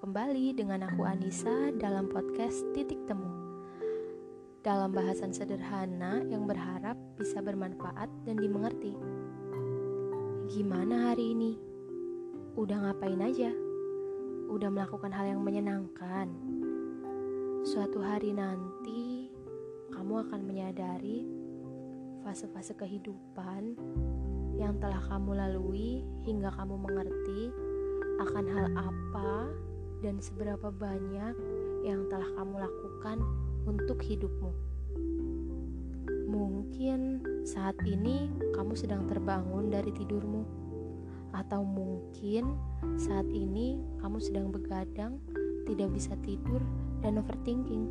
kembali dengan aku Anissa dalam podcast Titik Temu. Dalam bahasan sederhana yang berharap bisa bermanfaat dan dimengerti. Gimana hari ini? Udah ngapain aja? Udah melakukan hal yang menyenangkan? Suatu hari nanti kamu akan menyadari fase-fase kehidupan yang telah kamu lalui hingga kamu mengerti akan hal apa dan seberapa banyak yang telah kamu lakukan untuk hidupmu. Mungkin saat ini kamu sedang terbangun dari tidurmu, atau mungkin saat ini kamu sedang begadang, tidak bisa tidur, dan overthinking,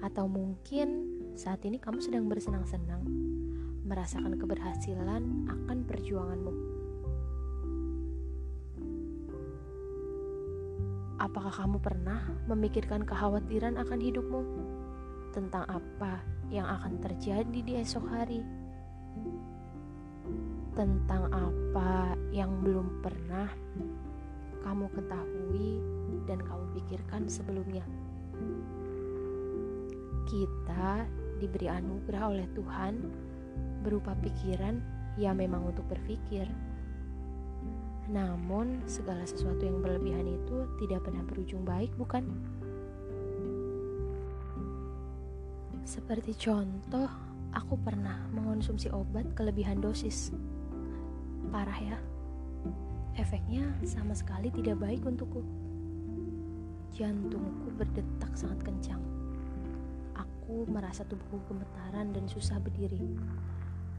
atau mungkin saat ini kamu sedang bersenang-senang, merasakan keberhasilan akan perjuanganmu. Apakah kamu pernah memikirkan kekhawatiran akan hidupmu? Tentang apa yang akan terjadi di esok hari? Tentang apa yang belum pernah kamu ketahui dan kamu pikirkan sebelumnya? Kita diberi anugerah oleh Tuhan berupa pikiran yang memang untuk berpikir namun, segala sesuatu yang berlebihan itu tidak pernah berujung baik, bukan? Seperti contoh, aku pernah mengonsumsi obat kelebihan dosis. Parah ya. Efeknya sama sekali tidak baik untukku. Jantungku berdetak sangat kencang. Aku merasa tubuhku gemetaran dan susah berdiri.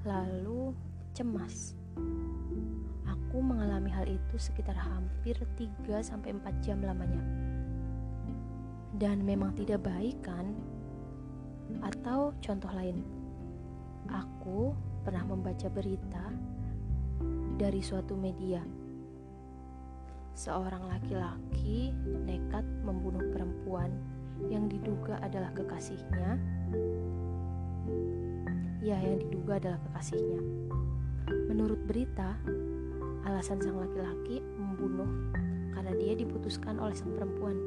Lalu cemas Aku mengalami hal itu sekitar hampir 3-4 jam lamanya. Dan memang tidak baik kan? Atau contoh lain, aku pernah membaca berita dari suatu media. Seorang laki-laki nekat membunuh perempuan yang diduga adalah kekasihnya. Ya, yang diduga adalah kekasihnya. Menurut berita, alasan sang laki-laki membunuh karena dia diputuskan oleh sang perempuan.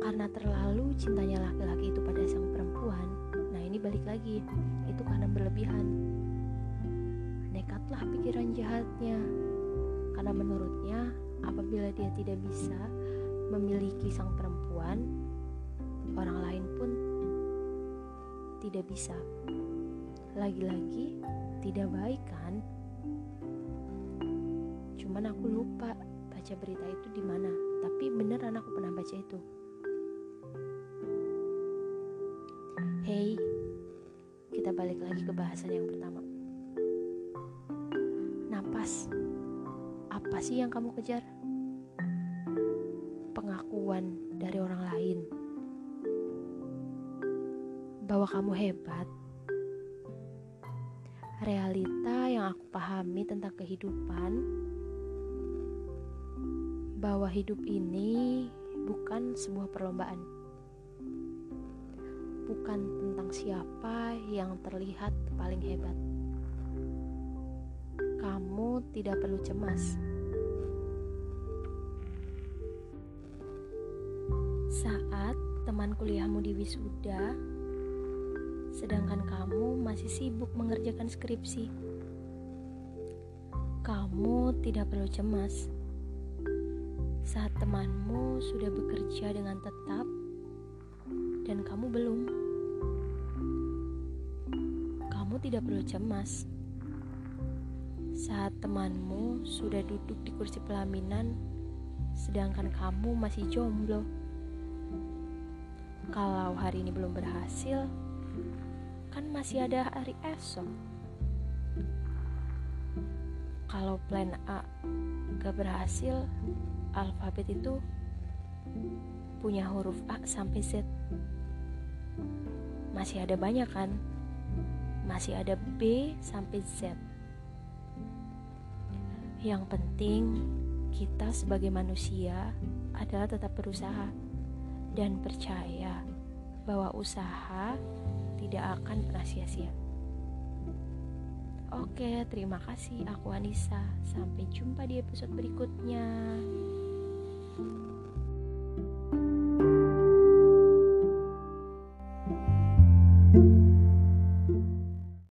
Karena terlalu cintanya laki-laki itu pada sang perempuan, nah ini balik lagi, itu karena berlebihan. Nekatlah pikiran jahatnya, karena menurutnya apabila dia tidak bisa memiliki sang perempuan, orang lain pun tidak bisa. Lagi-lagi, tidak baik kan? cuman aku lupa baca berita itu di mana. Tapi beneran aku pernah baca itu. Hey kita balik lagi ke bahasan yang pertama. Napas. Apa sih yang kamu kejar? Pengakuan dari orang lain. Bahwa kamu hebat realita yang aku pahami tentang kehidupan bahwa hidup ini bukan sebuah perlombaan. Bukan tentang siapa yang terlihat paling hebat. Kamu tidak perlu cemas. Saat teman kuliahmu di wisuda, sedangkan kamu masih sibuk mengerjakan skripsi, kamu tidak perlu cemas saat temanmu sudah bekerja dengan tetap dan kamu belum. Kamu tidak perlu cemas. Saat temanmu sudah duduk di kursi pelaminan sedangkan kamu masih jomblo. Kalau hari ini belum berhasil, kan masih ada hari esok. Kalau plan A gak berhasil, alfabet itu punya huruf A sampai Z. Masih ada banyak kan? Masih ada B sampai Z. Yang penting kita sebagai manusia adalah tetap berusaha dan percaya bahwa usaha tidak akan pernah sia-sia. Oke, terima kasih. Aku Anissa. Sampai jumpa di episode berikutnya. lagi.